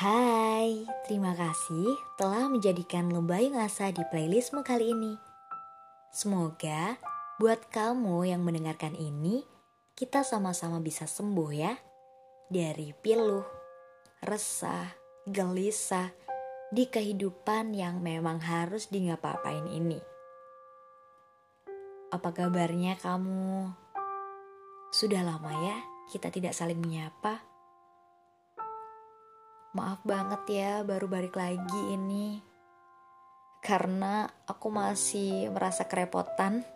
Hai, terima kasih telah menjadikan Lembayung Asa di playlistmu kali ini. Semoga buat kamu yang mendengarkan ini, kita sama-sama bisa sembuh ya dari piluh, resah, gelisah di kehidupan yang memang harus di ngapain ini. Apa kabarnya kamu? Sudah lama ya kita tidak saling menyapa. Maaf banget ya baru balik lagi ini. Karena aku masih merasa kerepotan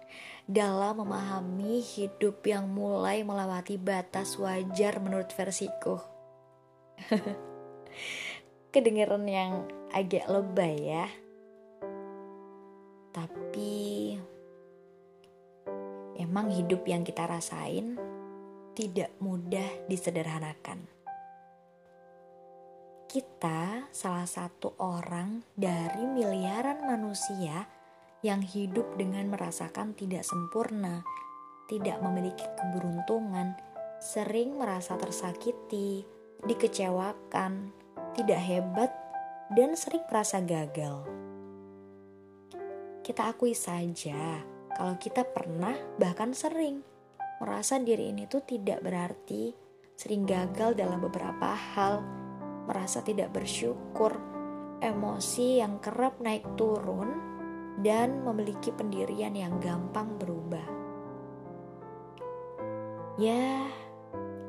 dalam memahami hidup yang mulai melewati batas wajar menurut versiku. Kedengeran yang agak lebay ya. Tapi emang hidup yang kita rasain tidak mudah disederhanakan kita salah satu orang dari miliaran manusia yang hidup dengan merasakan tidak sempurna, tidak memiliki keberuntungan, sering merasa tersakiti, dikecewakan, tidak hebat, dan sering merasa gagal. Kita akui saja kalau kita pernah bahkan sering merasa diri ini tuh tidak berarti, sering gagal dalam beberapa hal, merasa tidak bersyukur, emosi yang kerap naik turun, dan memiliki pendirian yang gampang berubah. Ya,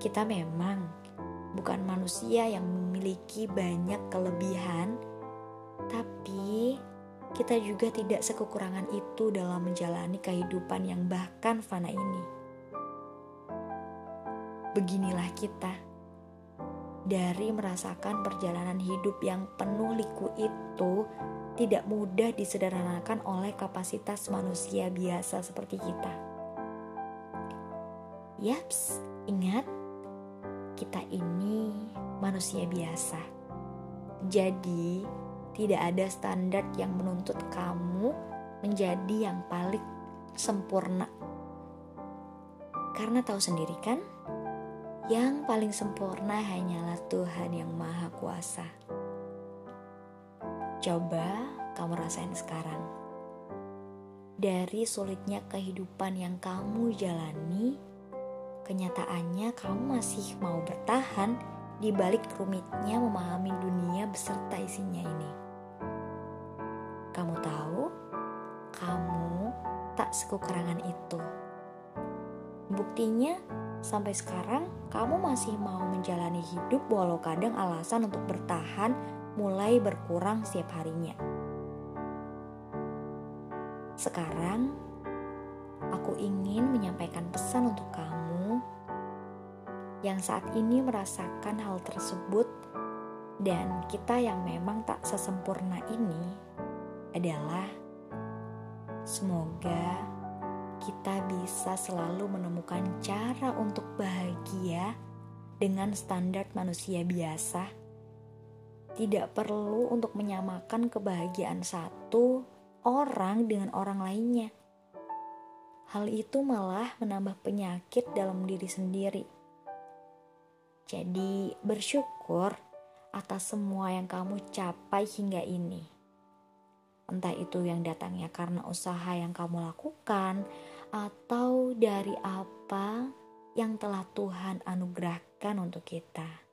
kita memang bukan manusia yang memiliki banyak kelebihan, tapi kita juga tidak sekekurangan itu dalam menjalani kehidupan yang bahkan fana ini. Beginilah kita dari merasakan perjalanan hidup yang penuh liku itu tidak mudah disederhanakan oleh kapasitas manusia biasa seperti kita. Yaps, ingat, kita ini manusia biasa. Jadi, tidak ada standar yang menuntut kamu menjadi yang paling sempurna. Karena tahu sendiri kan, yang paling sempurna hanyalah Tuhan yang Maha Kuasa. Coba kamu rasain sekarang. Dari sulitnya kehidupan yang kamu jalani, kenyataannya kamu masih mau bertahan di balik rumitnya memahami dunia beserta isinya ini. Kamu tahu, kamu tak sekurangan itu. Buktinya, Sampai sekarang, kamu masih mau menjalani hidup walau kadang alasan untuk bertahan mulai berkurang setiap harinya. Sekarang, aku ingin menyampaikan pesan untuk kamu yang saat ini merasakan hal tersebut dan kita yang memang tak sesempurna ini adalah semoga kita bisa selalu menemukan cara untuk bahagia dengan standar manusia biasa. Tidak perlu untuk menyamakan kebahagiaan satu orang dengan orang lainnya. Hal itu malah menambah penyakit dalam diri sendiri. Jadi, bersyukur atas semua yang kamu capai hingga ini. Entah itu yang datangnya karena usaha yang kamu lakukan, atau dari apa yang telah Tuhan anugerahkan untuk kita.